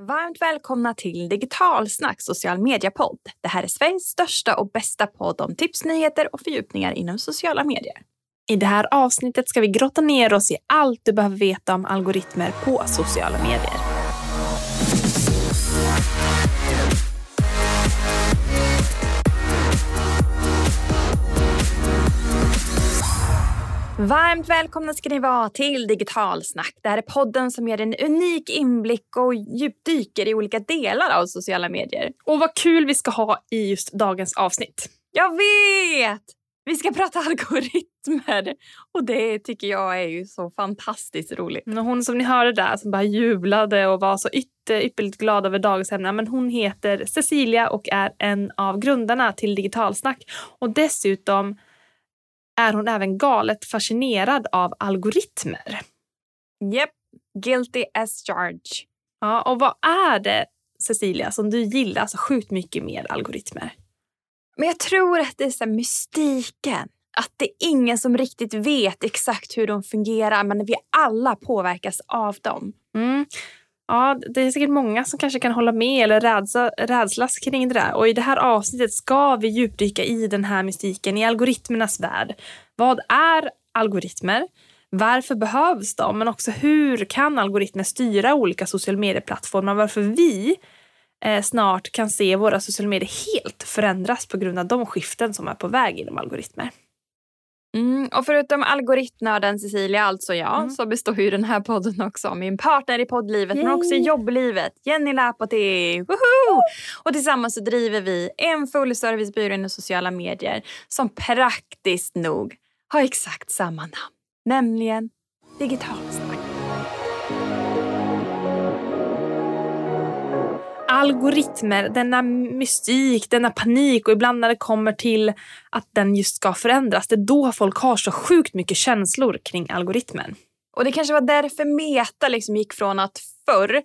Varmt välkomna till Digitalsnack social media-podd. Det här är Sveriges största och bästa podd om tips, nyheter och fördjupningar inom sociala medier. I det här avsnittet ska vi grotta ner oss i allt du behöver veta om algoritmer på sociala medier. Varmt välkomna ska ni vara till Digitalsnack. Det här är podden som ger en unik inblick och djupdyker i olika delar av sociala medier. Och vad kul vi ska ha i just dagens avsnitt. Jag vet! Vi ska prata algoritmer och det tycker jag är ju så fantastiskt roligt. Hon som ni hörde där som bara jublade och var så ypperligt glad över dagens ämne, men hon heter Cecilia och är en av grundarna till Digitalsnack och dessutom är hon även galet fascinerad av algoritmer. Yep, guilty as charged. Ja, och vad är det, Cecilia, som du gillar så sjukt mycket med algoritmer? Men jag tror att det är så mystiken. Att det är ingen som riktigt vet exakt hur de fungerar men vi alla påverkas av dem. Mm. Ja, det är säkert många som kanske kan hålla med eller rädsla, rädslas kring det där. Och i det här avsnittet ska vi djupdyka i den här mystiken, i algoritmernas värld. Vad är algoritmer? Varför behövs de? Men också hur kan algoritmer styra olika sociala medieplattformar? Varför vi eh, snart kan se våra sociala medier helt förändras på grund av de skiften som är på väg inom algoritmer. Mm, och förutom algoritmnörden Cecilia, alltså jag, mm. så består ju den här podden också av min partner i poddlivet Yay. men också i jobblivet, Jenny Lapoti. Woho! Och tillsammans så driver vi en fullservicebyrå inom sociala medier som praktiskt nog har exakt samma namn, nämligen Digitalsnack. Algoritmer, denna mystik, denna panik och ibland när det kommer till att den just ska förändras. Det är då folk har så sjukt mycket känslor kring algoritmen. Och det kanske var därför Meta liksom gick från att förr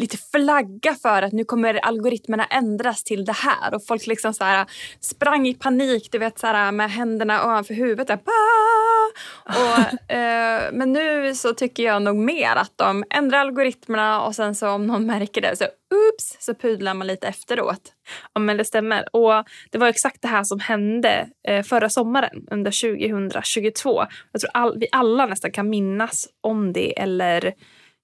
lite flagga för att nu kommer algoritmerna ändras till det här. Och folk liksom så här sprang i panik, du vet så här, med händerna ovanför huvudet. Där, och, eh, men nu så tycker jag nog mer att de ändrar algoritmerna och sen så om någon märker det så oops så pudlar man lite efteråt. Ja men det stämmer. Och det var exakt det här som hände eh, förra sommaren under 2022. Jag tror all, vi alla nästan kan minnas om det eller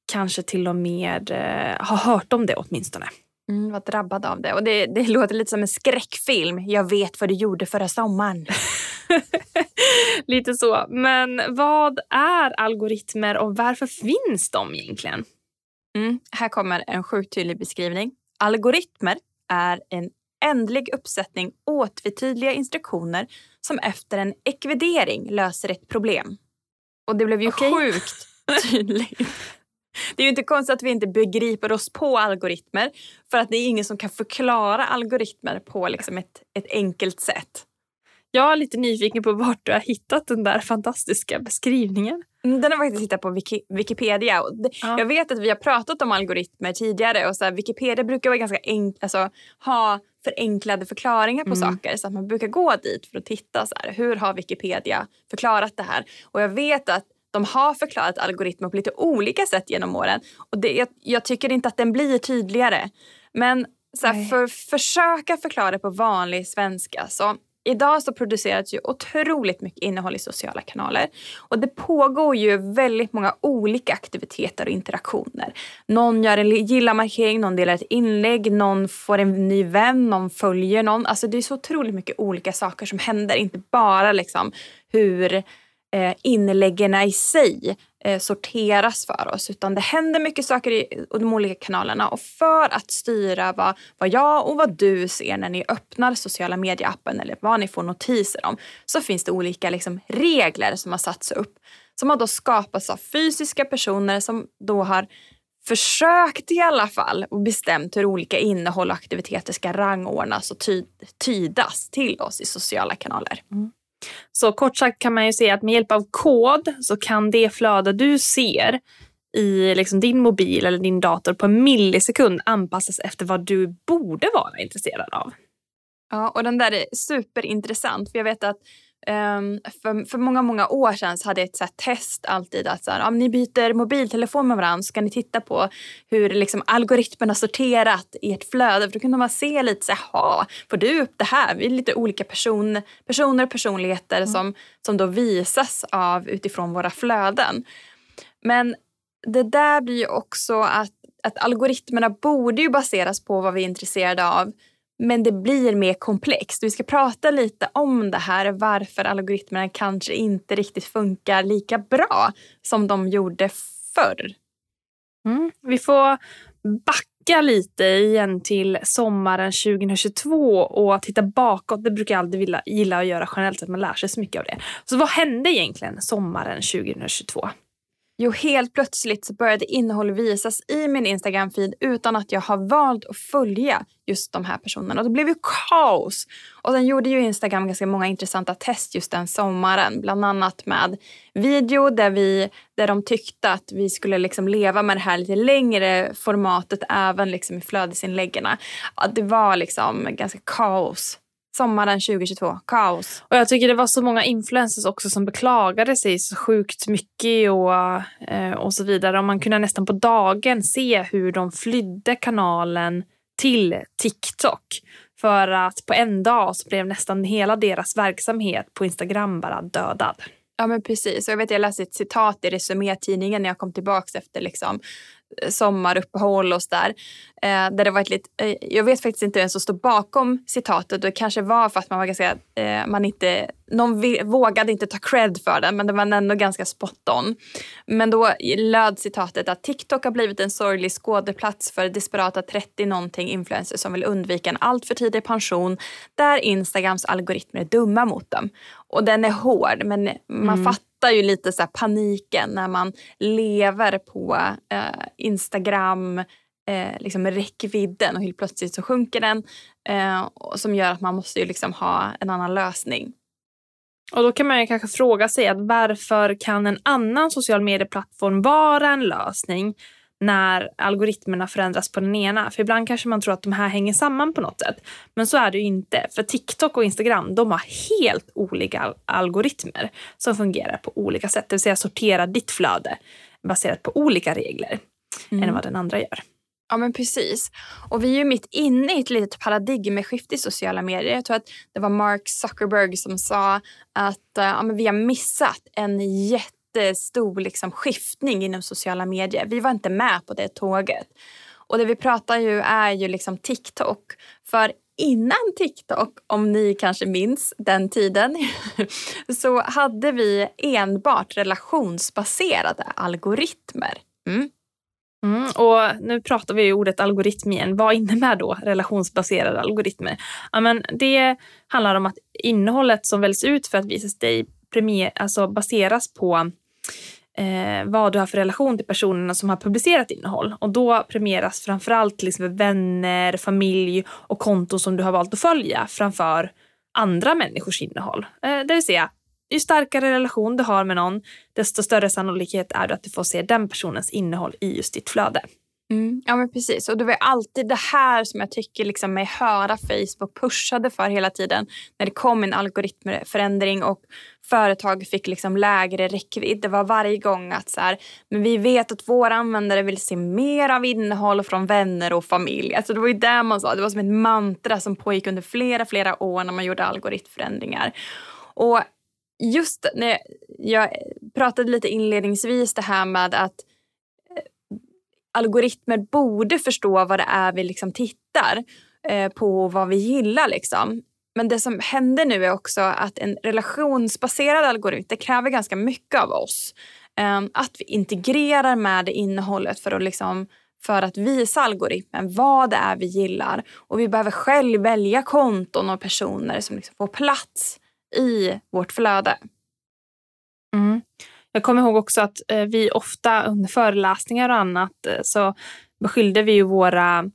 kanske till och med eh, har hört om det åtminstone. Mm, var drabbad av det. Och det, det låter lite som en skräckfilm. Jag vet vad du gjorde förra sommaren. lite så. Men vad är algoritmer och varför finns de egentligen? Mm, här kommer en sjukt tydlig beskrivning. Algoritmer är en ändlig uppsättning otvetydiga instruktioner som efter en ekvidering löser ett problem. Och det blev ju okay. sjukt tydligt. Det är ju inte konstigt att vi inte begriper oss på algoritmer för att det är ingen som kan förklara algoritmer på liksom ett, ett enkelt sätt. Jag är lite nyfiken på vart du har hittat den där fantastiska beskrivningen. Mm, den har faktiskt hittat på Wiki Wikipedia. Ja. Jag vet att vi har pratat om algoritmer tidigare och så här, Wikipedia brukar vara ganska enk alltså, ha förenklade förklaringar på mm. saker. Så att man brukar gå dit för att titta så här, hur har Wikipedia förklarat det här. Och jag vet att de har förklarat algoritmer på lite olika sätt genom åren. Och det, jag, jag tycker inte att den blir tydligare. Men så här, för att försöka förklara på vanlig svenska. Så Idag så produceras ju otroligt mycket innehåll i sociala kanaler. Och det pågår ju väldigt många olika aktiviteter och interaktioner. Någon gör en gilla-markering, någon delar ett inlägg, någon får en ny vän, någon följer någon. Alltså det är så otroligt mycket olika saker som händer. Inte bara liksom hur Eh, inläggen i sig eh, sorteras för oss utan det händer mycket saker i de olika kanalerna och för att styra vad, vad jag och vad du ser när ni öppnar sociala medieappen eller vad ni får notiser om så finns det olika liksom, regler som har satts upp som har då skapats av fysiska personer som då har försökt i alla fall och bestämt hur olika innehåll och aktiviteter ska rangordnas och ty tydas till oss i sociala kanaler. Mm. Så kort sagt kan man ju säga att med hjälp av kod så kan det flöde du ser i liksom din mobil eller din dator på en millisekund anpassas efter vad du borde vara intresserad av. Ja, och den där är superintressant. För jag vet att Um, för, för många, många år sedan så hade jag ett så test alltid att så här, om ni byter mobiltelefon med varandra så ska ni titta på hur liksom, algoritmerna sorterat i ert flöde. För då kunde man se lite så här, får du upp det här? Vi är lite olika person, personer och personligheter mm. som, som då visas av utifrån våra flöden. Men det där blir ju också att, att algoritmerna borde ju baseras på vad vi är intresserade av. Men det blir mer komplext. Vi ska prata lite om det här, varför algoritmerna kanske inte riktigt funkar lika bra som de gjorde förr. Mm. Vi får backa lite igen till sommaren 2022 och titta bakåt. Det brukar jag alltid gilla att göra generellt, att man lär sig så mycket av det. Så vad hände egentligen sommaren 2022? Jo, helt plötsligt så började innehåll visas i min Instagram-feed utan att jag har valt att följa just de här personerna. Och det blev ju kaos. Och sen gjorde ju Instagram ganska många intressanta test just den sommaren. Bland annat med video där, vi, där de tyckte att vi skulle liksom leva med det här lite längre formatet även liksom i flödesinläggen. Det var liksom ganska kaos Sommaren 2022, kaos. Och jag tycker det var så många influencers också som beklagade sig så sjukt mycket och, eh, och så vidare. Och man kunde nästan på dagen se hur de flydde kanalen till TikTok. För att på en dag så blev nästan hela deras verksamhet på Instagram bara dödad. Ja men precis. Jag vet jag läste ett citat i Resumé-tidningen när jag kom tillbaka efter liksom sommaruppehåll och sådär. Eh, där det var ett lit, eh, jag vet faktiskt inte vem som stod bakom citatet. Det kanske var för att man var ganska, eh, man inte, någon vågade inte ta cred för det men det var ändå ganska spot on. Men då löd citatet att TikTok har blivit en sorglig skådeplats för desperata 30 någonting influencers som vill undvika en alltför tidig pension där Instagrams algoritmer är dumma mot dem. Och den är hård men man mm. fattar fattar ju lite så paniken när man lever på eh, Instagram, eh, liksom räckvidden och helt plötsligt så sjunker den. Eh, som gör att man måste ju liksom ha en annan lösning. Och då kan man ju kanske fråga sig att varför kan en annan social medieplattform vara en lösning när algoritmerna förändras på den ena. För ibland kanske man tror att de här hänger samman på något sätt. Men så är det ju inte. För TikTok och Instagram de har helt olika algoritmer som fungerar på olika sätt. Det vill säga sortera ditt flöde baserat på olika regler mm. än vad den andra gör. Ja men precis. Och vi är ju mitt inne i ett litet paradigmskifte i sociala medier. Jag tror att det var Mark Zuckerberg som sa att uh, ja, vi har missat en jätte jättestor liksom skiftning inom sociala medier. Vi var inte med på det tåget. Och det vi pratar ju är ju liksom TikTok. För innan TikTok, om ni kanske minns den tiden, så hade vi enbart relationsbaserade algoritmer. Mm. Mm, och nu pratar vi ju ordet algoritm igen. Vad innebär då relationsbaserade algoritmer? Ja, men det handlar om att innehållet som väljs ut för att visas dig premier, alltså baseras på eh, vad du har för relation till personerna som har publicerat innehåll. Och då premieras framförallt liksom vänner, familj och konton som du har valt att följa framför andra människors innehåll. Eh, det vill säga, ju starkare relation du har med någon, desto större sannolikhet är det att du får se den personens innehåll i just ditt flöde. Mm, ja men precis. Och det var alltid det här som jag tycker liksom mig höra Facebook pushade för hela tiden. När det kom en algoritmförändring och företag fick liksom lägre räckvidd. Det var varje gång att så här, men vi vet att våra användare vill se mer av innehåll från vänner och familj. Alltså det var ju det man sa. Det var som ett mantra som pågick under flera, flera år när man gjorde algoritmförändringar. Och just när jag pratade lite inledningsvis det här med att algoritmer borde förstå vad det är vi liksom tittar eh, på vad vi gillar. Liksom. Men det som händer nu är också att en relationsbaserad algoritm det kräver ganska mycket av oss. Eh, att vi integrerar med det innehållet för att, liksom, för att visa algoritmen vad det är vi gillar. Och vi behöver själv välja konton och personer som liksom får plats i vårt flöde. Mm. Jag kommer ihåg också att eh, vi ofta under föreläsningar och annat eh, så beskyllde vi ju våra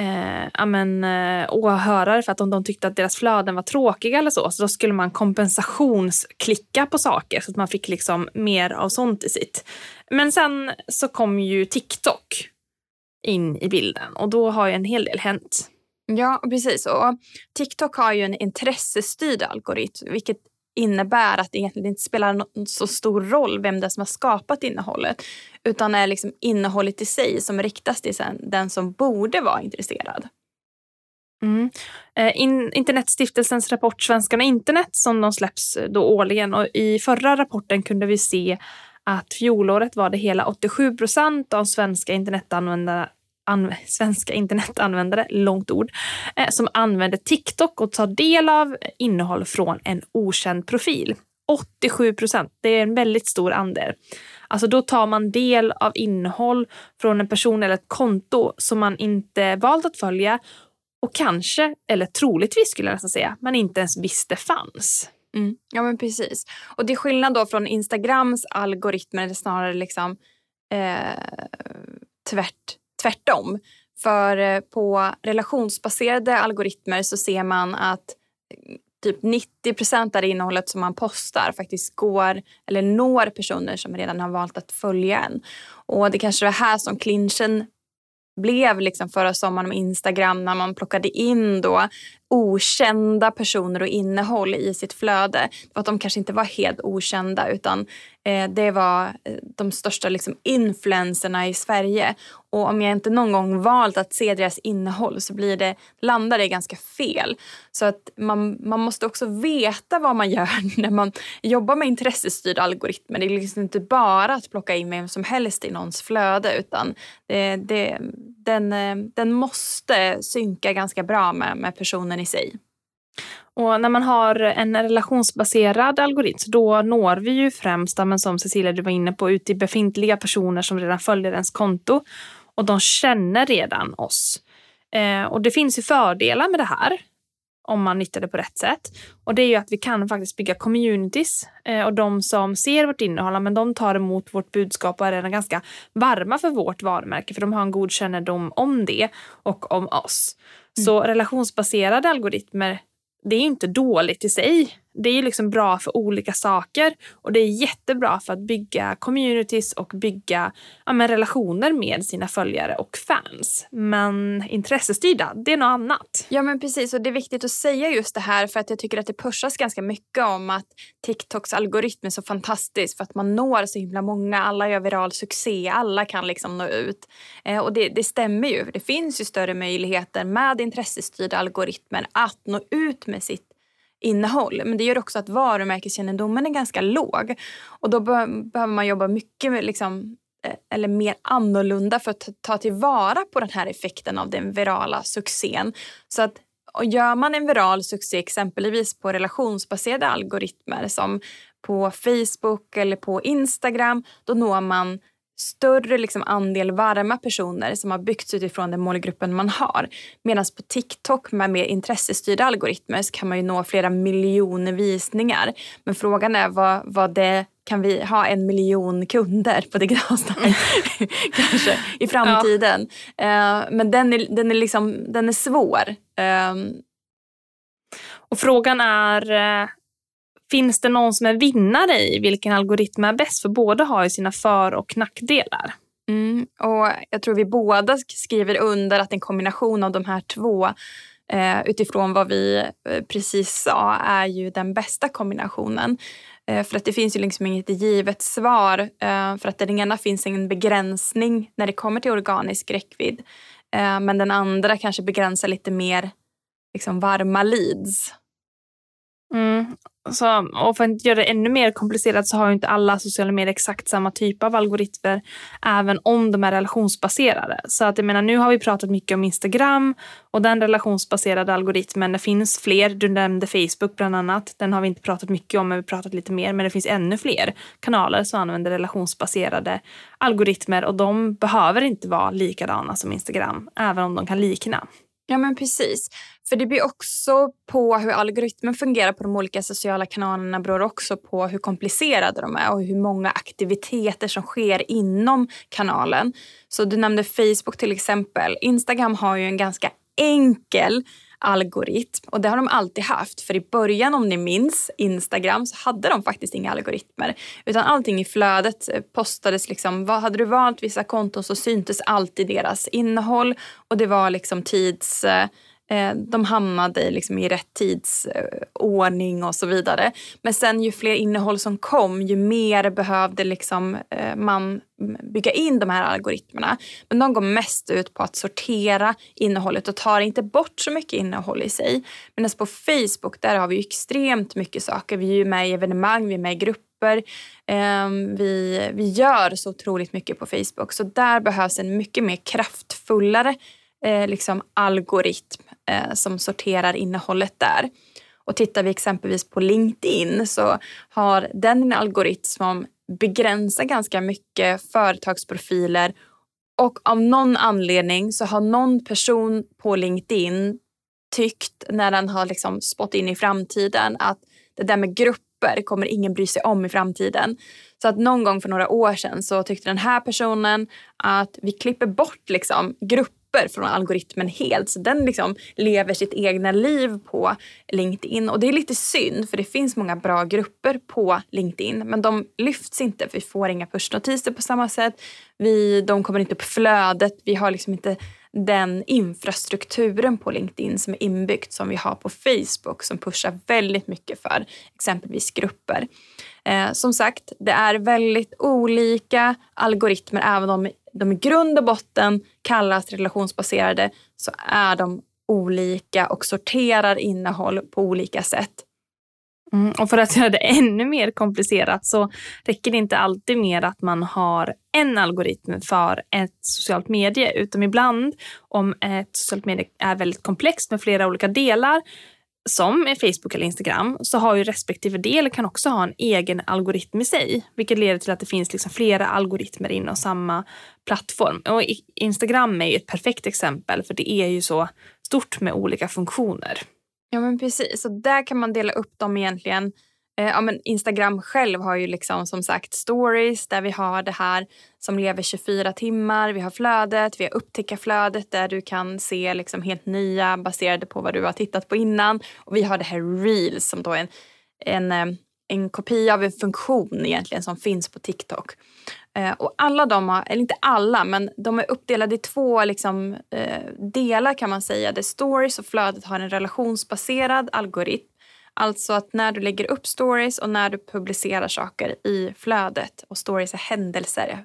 eh, amen, eh, åhörare för att om de tyckte att deras flöden var tråkiga eller så, så då skulle man kompensationsklicka på saker så att man fick liksom mer av sånt i sitt. Men sen så kom ju TikTok in i bilden och då har ju en hel del hänt. Ja, precis. Och TikTok har ju en intressestyrd algoritm vilket innebär att det egentligen inte spelar någon så stor roll vem det är som har skapat innehållet. Utan är liksom innehållet i sig som riktas till den som borde vara intresserad. Mm. Eh, in, Internetstiftelsens rapport Svenskarna internet som de släpps eh, då årligen och i förra rapporten kunde vi se att fjolåret var det hela 87 procent av svenska internetanvändare svenska internetanvändare, långt ord, eh, som använder TikTok och tar del av innehåll från en okänd profil. 87 procent, det är en väldigt stor andel. Alltså då tar man del av innehåll från en person eller ett konto som man inte valt att följa och kanske, eller troligtvis skulle jag nästan säga, man inte ens visste fanns. Mm. Ja men precis. Och det är skillnad då från Instagrams algoritmer, eller snarare liksom eh, tvärt, tvärtom. För eh, på relationsbaserade algoritmer så ser man att eh, typ 90 procent av det innehållet som man postar faktiskt går eller når personer som redan har valt att följa en. Och det kanske var här som clinchen blev liksom förra sommaren med Instagram när man plockade in då okända personer och innehåll i sitt flöde. För att de kanske inte var helt okända utan eh, det var eh, de största liksom, influenserna i Sverige. Och om jag inte någon gång valt att se deras innehåll så blir det, landar det ganska fel. Så att man, man måste också veta vad man gör när man jobbar med intressestyrda algoritmer. Det är liksom inte bara att plocka in vem som helst i någons flöde utan det, det, den, eh, den måste synka ganska bra med, med personen i sig. Och när man har en relationsbaserad algoritm då når vi ju främst, men som Cecilia du var inne på, ut till befintliga personer som redan följer ens konto och de känner redan oss. Eh, och det finns ju fördelar med det här om man nyttjar det på rätt sätt. Och det är ju att vi kan faktiskt bygga communities eh, och de som ser vårt innehåll, men de tar emot vårt budskap och är redan ganska varma för vårt varumärke för de har en god kännedom om det och om oss. Mm. Så relationsbaserade algoritmer, det är inte dåligt i sig det är liksom bra för olika saker och det är jättebra för att bygga communities och bygga ja, men relationer med sina följare och fans. Men intressestyrda, det är något annat. Ja men precis och det är viktigt att säga just det här för att jag tycker att det pushas ganska mycket om att TikToks algoritm är så fantastisk för att man når så himla många. Alla gör viral succé, alla kan liksom nå ut. Eh, och det, det stämmer ju. Det finns ju större möjligheter med intressestyrda algoritmer att nå ut med sitt innehåll. Men det gör också att varumärkeskännedomen är ganska låg. Och då be behöver man jobba mycket med liksom, eh, eller mer annorlunda för att ta tillvara på den här effekten av den virala succén. Så att och gör man en viral succé exempelvis på relationsbaserade algoritmer som på Facebook eller på Instagram, då når man större liksom andel varma personer som har byggts utifrån den målgruppen man har. Medan på TikTok med mer intressestyrda algoritmer så kan man ju nå flera miljoner visningar. Men frågan är vad, vad det kan vi ha en miljon kunder på Digitalsnack kanske i framtiden. Ja. Uh, men den är, den, är liksom, den är svår. Uh, och frågan är uh Finns det någon som är vinnare i vilken algoritm är bäst? För båda har ju sina för och nackdelar. Mm, och jag tror vi båda skriver under att en kombination av de här två eh, utifrån vad vi eh, precis sa är ju den bästa kombinationen. Eh, för att det finns ju liksom inget givet svar. Eh, för att den ena finns en begränsning när det kommer till organisk räckvidd. Eh, men den andra kanske begränsar lite mer liksom varma leads. Mm. Så, och för att göra det ännu mer komplicerat så har ju inte alla sociala medier exakt samma typ av algoritmer, även om de är relationsbaserade. Så att jag menar, nu har vi pratat mycket om Instagram och den relationsbaserade algoritmen. Det finns fler, du nämnde Facebook bland annat. Den har vi inte pratat mycket om, men vi har pratat lite mer. Men det finns ännu fler kanaler som använder relationsbaserade algoritmer och de behöver inte vara likadana som Instagram, även om de kan likna. Ja men precis. För det blir också på hur algoritmen fungerar på de olika sociala kanalerna beror också på hur komplicerade de är och hur många aktiviteter som sker inom kanalen. Så du nämnde Facebook till exempel. Instagram har ju en ganska enkel algoritm. Och det har de alltid haft. För i början, om ni minns Instagram, så hade de faktiskt inga algoritmer. Utan allting i flödet eh, postades liksom, vad hade du valt vissa konton så syntes alltid deras innehåll. Och det var liksom tids Eh, Eh, de hamnade liksom i rätt tidsordning och så vidare. Men sen ju fler innehåll som kom, ju mer behövde liksom, eh, man bygga in de här algoritmerna. Men de går mest ut på att sortera innehållet och tar inte bort så mycket innehåll i sig. Medan på Facebook, där har vi extremt mycket saker. Vi är ju med i evenemang, vi är med i grupper. Ehm, vi, vi gör så otroligt mycket på Facebook. Så där behövs en mycket mer kraftfullare eh, liksom algoritm eh, som sorterar innehållet där. Och tittar vi exempelvis på LinkedIn så har den en algoritm som begränsar ganska mycket företagsprofiler och av någon anledning så har någon person på LinkedIn tyckt när den har liksom spått in i framtiden att det där med grupper kommer ingen bry sig om i framtiden. Så att någon gång för några år sedan så tyckte den här personen att vi klipper bort liksom grupper papper från algoritmen helt. Så den liksom lever sitt egna liv på LinkedIn. Och det är lite synd för det finns många bra grupper på LinkedIn. Men de lyfts inte för vi får inga pushnotiser på samma sätt. Vi, de kommer inte upp i flödet. Vi har liksom inte den infrastrukturen på LinkedIn som är inbyggt som vi har på Facebook som pushar väldigt mycket för exempelvis grupper. Eh, som sagt, det är väldigt olika algoritmer även om de i grund och botten kallas relationsbaserade så är de olika och sorterar innehåll på olika sätt. Mm, och för att göra det ännu mer komplicerat så räcker det inte alltid med att man har en algoritm för ett socialt medie, utan ibland om ett socialt medie är väldigt komplext med flera olika delar som är Facebook eller Instagram så har ju respektive del kan också ha en egen algoritm i sig, vilket leder till att det finns liksom flera algoritmer inom samma plattform. Och Instagram är ju ett perfekt exempel för det är ju så stort med olika funktioner. Ja men precis, och där kan man dela upp dem egentligen Eh, ja, men Instagram själv har ju liksom som sagt stories där vi har det här som lever 24 timmar. Vi har flödet, vi har upptäckarflödet där du kan se liksom helt nya baserade på vad du har tittat på innan. Och vi har det här reels som då är en, en, eh, en kopia av en funktion egentligen som finns på TikTok. Eh, och alla de har, eller inte alla, men de är uppdelade i två liksom, delar kan man säga. Där stories och flödet har en relationsbaserad algoritm Alltså att när du lägger upp stories och när du publicerar saker i flödet och stories är händelser.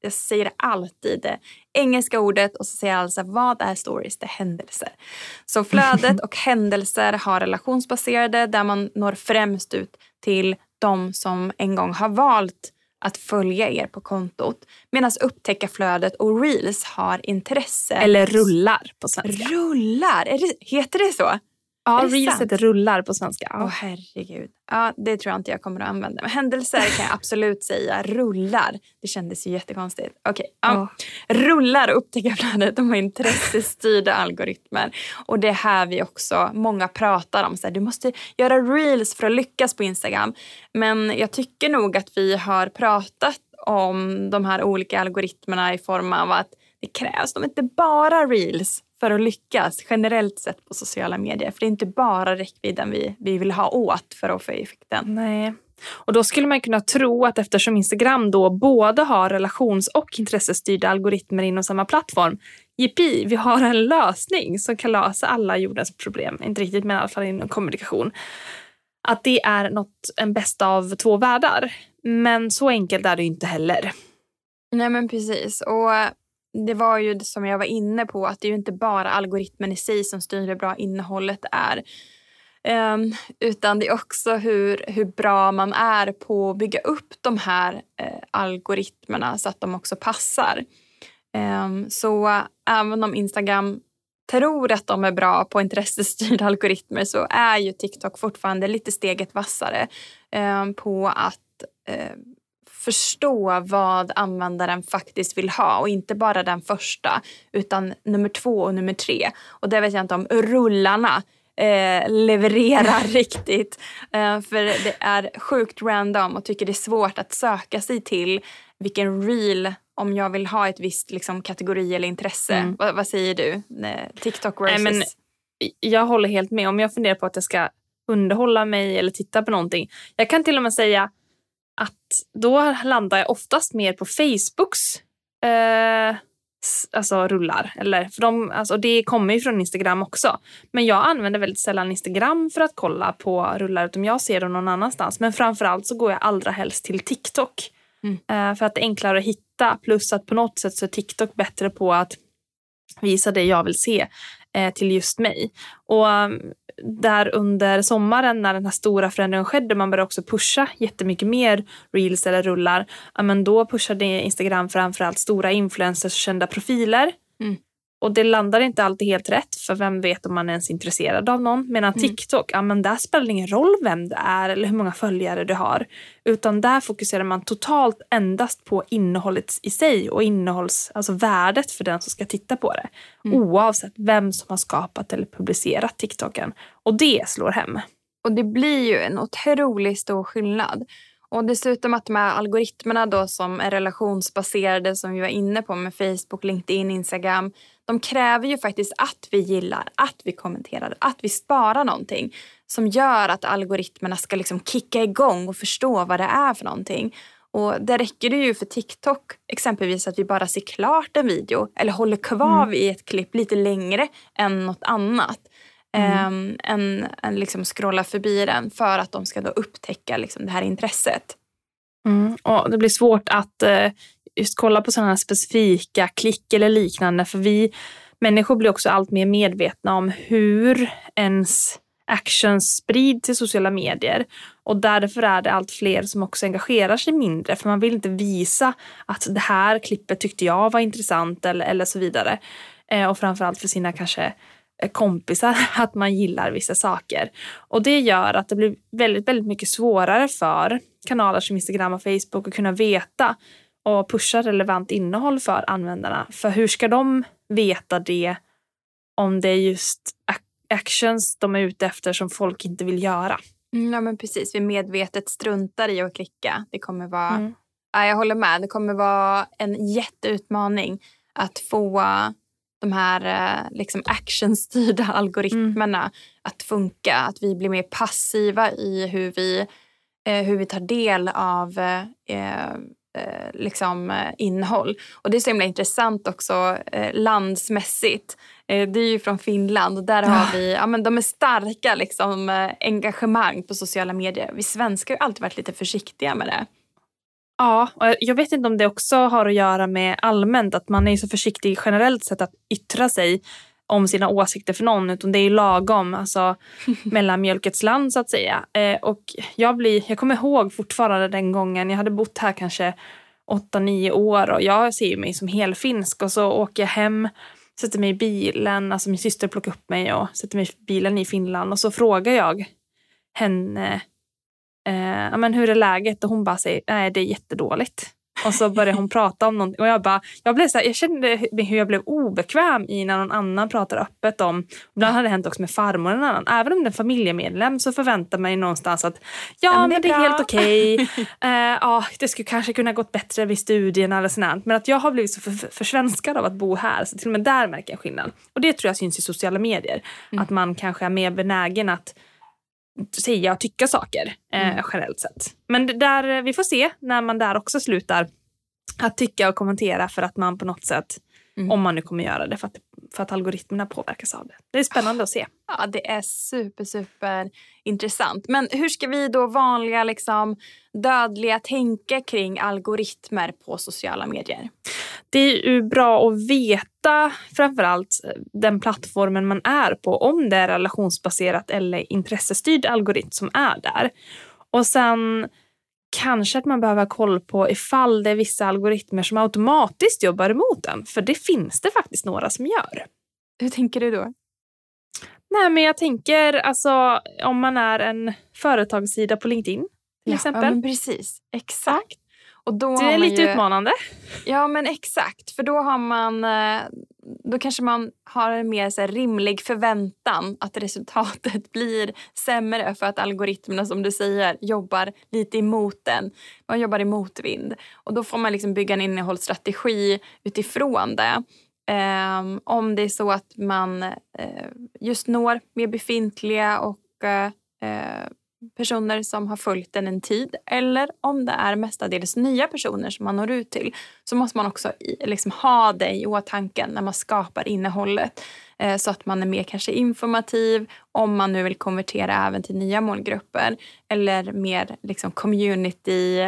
Jag säger alltid det engelska ordet och så säger jag alltså vad är stories? Det är händelser. Så flödet och händelser har relationsbaserade där man når främst ut till de som en gång har valt att följa er på kontot. Medan upptäckarflödet och reels har intresse. Eller rullar på svenska. Rullar? Det, heter det så? Ja, reelset rullar på svenska. Åh oh, herregud. Ja, det tror jag inte jag kommer att använda. Men händelser kan jag absolut säga. Rullar. Det kändes ju jättekonstigt. Okej. Okay. Ja. Oh. Rullar och upptäckarflödet. De har intressestyrda algoritmer. Och det är här vi också, många pratar om. Så här, du måste göra reels för att lyckas på Instagram. Men jag tycker nog att vi har pratat om de här olika algoritmerna i form av att det krävs de inte bara reels för att lyckas generellt sett på sociala medier. För det är inte bara räckvidden vi, vi vill ha åt för att få effekten. Nej. Och då skulle man kunna tro att eftersom Instagram då både har relations och intressestyrda algoritmer inom samma plattform, jippi, vi har en lösning som kan lösa alla jordens problem. Inte riktigt, men i alla fall inom kommunikation. Att det är något, en bästa av två världar. Men så enkelt är det inte heller. Nej men precis. Och det var ju som jag var inne på att det är ju inte bara algoritmen i sig som styr hur bra innehållet är. Um, utan det är också hur, hur bra man är på att bygga upp de här uh, algoritmerna så att de också passar. Um, så uh, även om Instagram tror att de är bra på intressestyrda algoritmer så är ju TikTok fortfarande lite steget vassare um, på att uh, förstå vad användaren faktiskt vill ha och inte bara den första utan nummer två och nummer tre. Och det vet jag inte om rullarna eh, levererar riktigt. Eh, för det är sjukt random och tycker det är svårt att söka sig till vilken reel om jag vill ha ett visst liksom, kategori eller intresse. Mm. Va, vad säger du? TikTok versus... Nej, men, jag håller helt med. Om jag funderar på att jag ska underhålla mig eller titta på någonting. Jag kan till och med säga att då landar jag oftast mer på Facebooks eh, alltså, rullar. Eller, för de, alltså, det kommer ju från Instagram också. Men jag använder väldigt sällan Instagram för att kolla på rullar utan jag ser dem någon annanstans. Men framförallt så går jag allra helst till TikTok. Mm. Eh, för att det är enklare att hitta. Plus att på något sätt så är TikTok bättre på att visa det jag vill se Eh, till just mig. Och mm, där under sommaren när den här stora förändringen skedde, man började också pusha jättemycket mer reels eller rullar, ja, men då pushade Instagram framförallt stora influencers och kända profiler. Mm. Och det landar inte alltid helt rätt för vem vet om man är ens är intresserad av någon. Medan mm. TikTok, ja men där spelar det ingen roll vem du är eller hur många följare du har. Utan där fokuserar man totalt endast på innehållet i sig och innehålls, alltså värdet för den som ska titta på det. Mm. Oavsett vem som har skapat eller publicerat TikToken. Och det slår hem. Och det blir ju en otroligt stor skillnad. Och dessutom att de här algoritmerna då som är relationsbaserade som vi var inne på med Facebook, LinkedIn, Instagram. De kräver ju faktiskt att vi gillar, att vi kommenterar, att vi sparar någonting som gör att algoritmerna ska liksom kicka igång och förstå vad det är för någonting. Och där räcker det ju för TikTok exempelvis att vi bara ser klart en video eller håller kvar mm. i ett klipp lite längre än något annat mm. eh, än, än liksom scrolla förbi den för att de ska då upptäcka liksom det här intresset. Mm. Och det blir svårt att eh, just kolla på sådana specifika klick eller liknande för vi människor blir också allt mer medvetna om hur ens actions sprids i sociala medier. Och därför är det allt fler som också engagerar sig mindre för man vill inte visa att det här klippet tyckte jag var intressant eller, eller så vidare. Eh, och framförallt för sina kanske eh, kompisar att man gillar vissa saker. Och det gör att det blir väldigt, väldigt mycket svårare för kanaler som Instagram och Facebook att kunna veta och pusha relevant innehåll för användarna. För hur ska de veta det om det är just actions de är ute efter som folk inte vill göra? Mm, ja men precis, vi medvetet struntar i att klicka. Det kommer vara, mm. ja, jag håller med, det kommer vara en jätteutmaning att få de här eh, liksom actionstyrda algoritmerna mm. att funka. Att vi blir mer passiva i hur vi, eh, hur vi tar del av eh liksom, innehåll. Och Det är så himla intressant också landsmässigt. det är ju från Finland och där har vi, ja, men de är starka liksom, engagemang på sociala medier. Vi svenskar har alltid varit lite försiktiga med det. Ja, och jag vet inte om det också har att göra med allmänt att man är så försiktig generellt sett att yttra sig om sina åsikter för någon utan det är lagom, alltså mellanmjölkets land så att säga. Eh, och jag, blir, jag kommer ihåg fortfarande den gången, jag hade bott här kanske 8-9 år och jag ser mig som helfinsk och så åker jag hem, sätter mig i bilen, alltså min syster plockar upp mig och sätter mig i bilen i Finland och så frågar jag henne eh, men hur är läget? Och hon bara säger, nej det är jättedåligt. Och så börjar hon prata om någonting och jag bara, jag, blev så här, jag kände hur jag blev obekväm i när någon annan pratar öppet om, ibland hade det hänt också med farmor eller annan, även om det är en familjemedlem så förväntar man sig någonstans att ja, men, det är, det är helt okej, okay. uh, ja, det skulle kanske kunna gått bättre vid studierna eller sånt men att jag har blivit så för, försvenskad av att bo här så till och med där märker jag skillnad. Och det tror jag syns i sociala medier, mm. att man kanske är mer benägen att säga och tycka saker eh, mm. generellt sett. Men där, vi får se när man där också slutar att tycka och kommentera för att man på något sätt, mm. om man nu kommer göra det, för att, för att algoritmerna påverkas av det. Det är spännande att se. Ja, det är super, super intressant. Men hur ska vi då vanliga liksom, dödliga tänka kring algoritmer på sociala medier? Det är ju bra att veta framförallt den plattformen man är på, om det är relationsbaserat eller intressestyrd algoritm som är där. Och sen kanske att man behöver ha koll på ifall det är vissa algoritmer som automatiskt jobbar emot den. För det finns det faktiskt några som gör. Hur tänker du då? Nej, men jag tänker alltså om man är en företagssida på LinkedIn till ja, exempel. Ja, men precis. Exakt. Och då det är lite ju, utmanande. Ja, men exakt. För då har man... Eh, då kanske man har en mer så här, rimlig förväntan att resultatet blir sämre för att algoritmerna, som du säger, jobbar lite emot den. Man jobbar i motvind. Och då får man liksom bygga en innehållsstrategi utifrån det. Um, om det är så att man uh, just når mer befintliga och uh, personer som har följt den en tid eller om det är mestadels nya personer som man når ut till så måste man också liksom ha det i åtanke när man skapar innehållet eh, så att man är mer kanske informativ om man nu vill konvertera även till nya målgrupper eller mer liksom community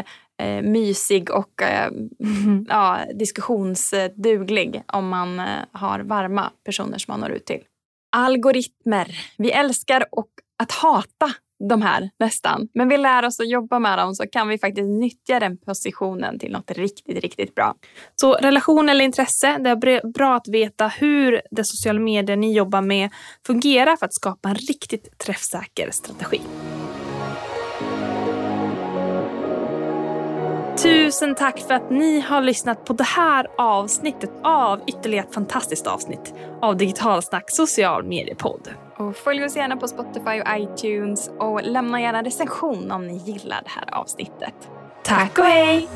eh, mysig och mm. ja, diskussionsduglig om man har varma personer som man når ut till. Algoritmer. Vi älskar och att hata de här nästan. Men vi lär oss att jobba med dem så kan vi faktiskt nyttja den positionen till något riktigt, riktigt bra. Så relation eller intresse, det är bra att veta hur det sociala medier ni jobbar med fungerar för att skapa en riktigt träffsäker strategi. Tusen tack för att ni har lyssnat på det här avsnittet av ytterligare ett fantastiskt avsnitt av Digitalsnack social mediepodd. Och följ oss gärna på Spotify och iTunes och lämna gärna recension om ni gillar det här avsnittet. Tack och hej!